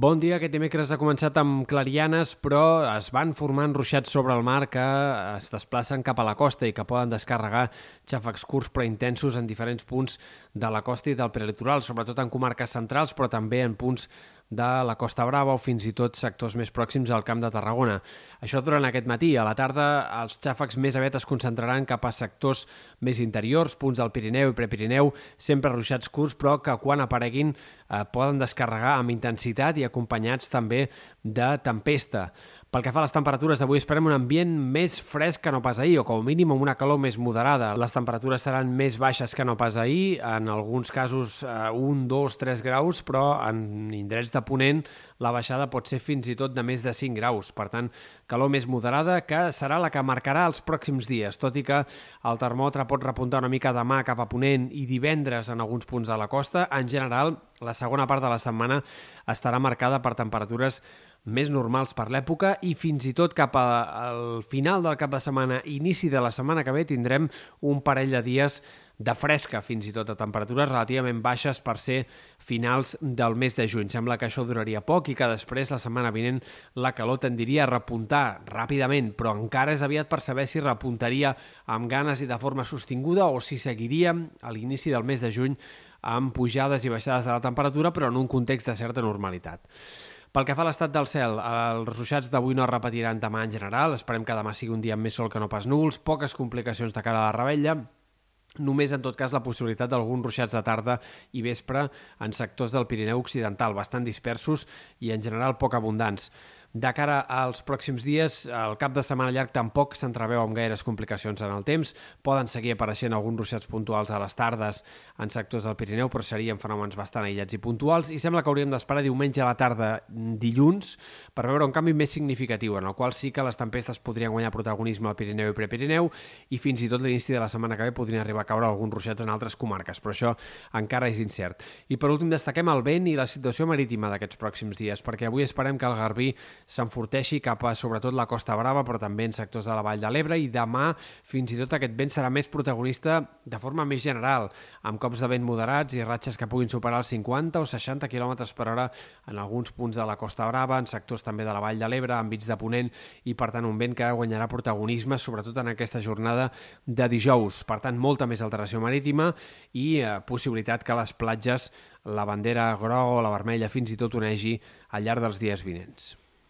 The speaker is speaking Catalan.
Bon dia. Aquest dimecres ha començat amb clarianes, però es van formant ruixats sobre el mar que es desplacen cap a la costa i que poden descarregar xàfecs curts però intensos en diferents punts de la costa i del prelitoral, sobretot en comarques centrals, però també en punts de la Costa Brava o fins i tot sectors més pròxims al Camp de Tarragona. Això durant aquest matí. A la tarda els xàfecs més aviat es concentraran cap a sectors més interiors, punts del Pirineu i Prepirineu, sempre ruixats curts, però que quan apareguin eh, poden descarregar amb intensitat i acompanyats també de tempesta. Pel que fa a les temperatures d'avui, esperem un ambient més fresc que no pas ahir, o com a mínim amb una calor més moderada. Les temperatures seran més baixes que no pas ahir, en alguns casos eh, 1, 2, 3 graus, però en indrets de ponent la baixada pot ser fins i tot de més de 5 graus. Per tant, calor més moderada que serà la que marcarà els pròxims dies, tot i que el termòmetre pot repuntar una mica demà cap a ponent i divendres en alguns punts de la costa. En general, la segona part de la setmana estarà marcada per temperatures més normals per l'època i fins i tot cap al final del cap de setmana, inici de la setmana que ve, tindrem un parell de dies de fresca, fins i tot a temperatures relativament baixes per ser finals del mes de juny. Sembla que això duraria poc i que després, la setmana vinent, la calor tendiria a repuntar ràpidament, però encara és aviat per saber si repuntaria amb ganes i de forma sostinguda o si seguiríem a l'inici del mes de juny amb pujades i baixades de la temperatura, però en un context de certa normalitat. Pel que fa a l'estat del cel, els ruixats d'avui no es repetiran demà en general. Esperem que demà sigui un dia amb més sol que no pas núvols, poques complicacions de cara a la rebella, només en tot cas la possibilitat d'alguns ruixats de tarda i vespre en sectors del Pirineu Occidental, bastant dispersos i en general poc abundants. De cara als pròxims dies, el cap de setmana llarg tampoc s'entreveu amb gaires complicacions en el temps. Poden seguir apareixent alguns ruixats puntuals a les tardes en sectors del Pirineu, però serien fenòmens bastant aïllats i puntuals. I sembla que hauríem d'esperar diumenge a la tarda dilluns per veure un canvi més significatiu, en el qual sí que les tempestes podrien guanyar protagonisme al Pirineu i Prepirineu i fins i tot l'inici de la setmana que ve podrien arribar a caure alguns ruixats en altres comarques, però això encara és incert. I per últim destaquem el vent i la situació marítima d'aquests pròxims dies, perquè avui esperem que el Garbí s'enforteixi cap a sobretot la Costa Brava, però també en sectors de la Vall de l'Ebre, i demà fins i tot aquest vent serà més protagonista de forma més general, amb cops de vent moderats i ratxes que puguin superar els 50 o 60 km per hora en alguns punts de la Costa Brava, en sectors també de la Vall de l'Ebre, enmig de Ponent, i per tant un vent que guanyarà protagonisme, sobretot en aquesta jornada de dijous. Per tant, molta més alteració marítima i eh, possibilitat que les platges la bandera groga o la vermella fins i tot onegi al llarg dels dies vinents.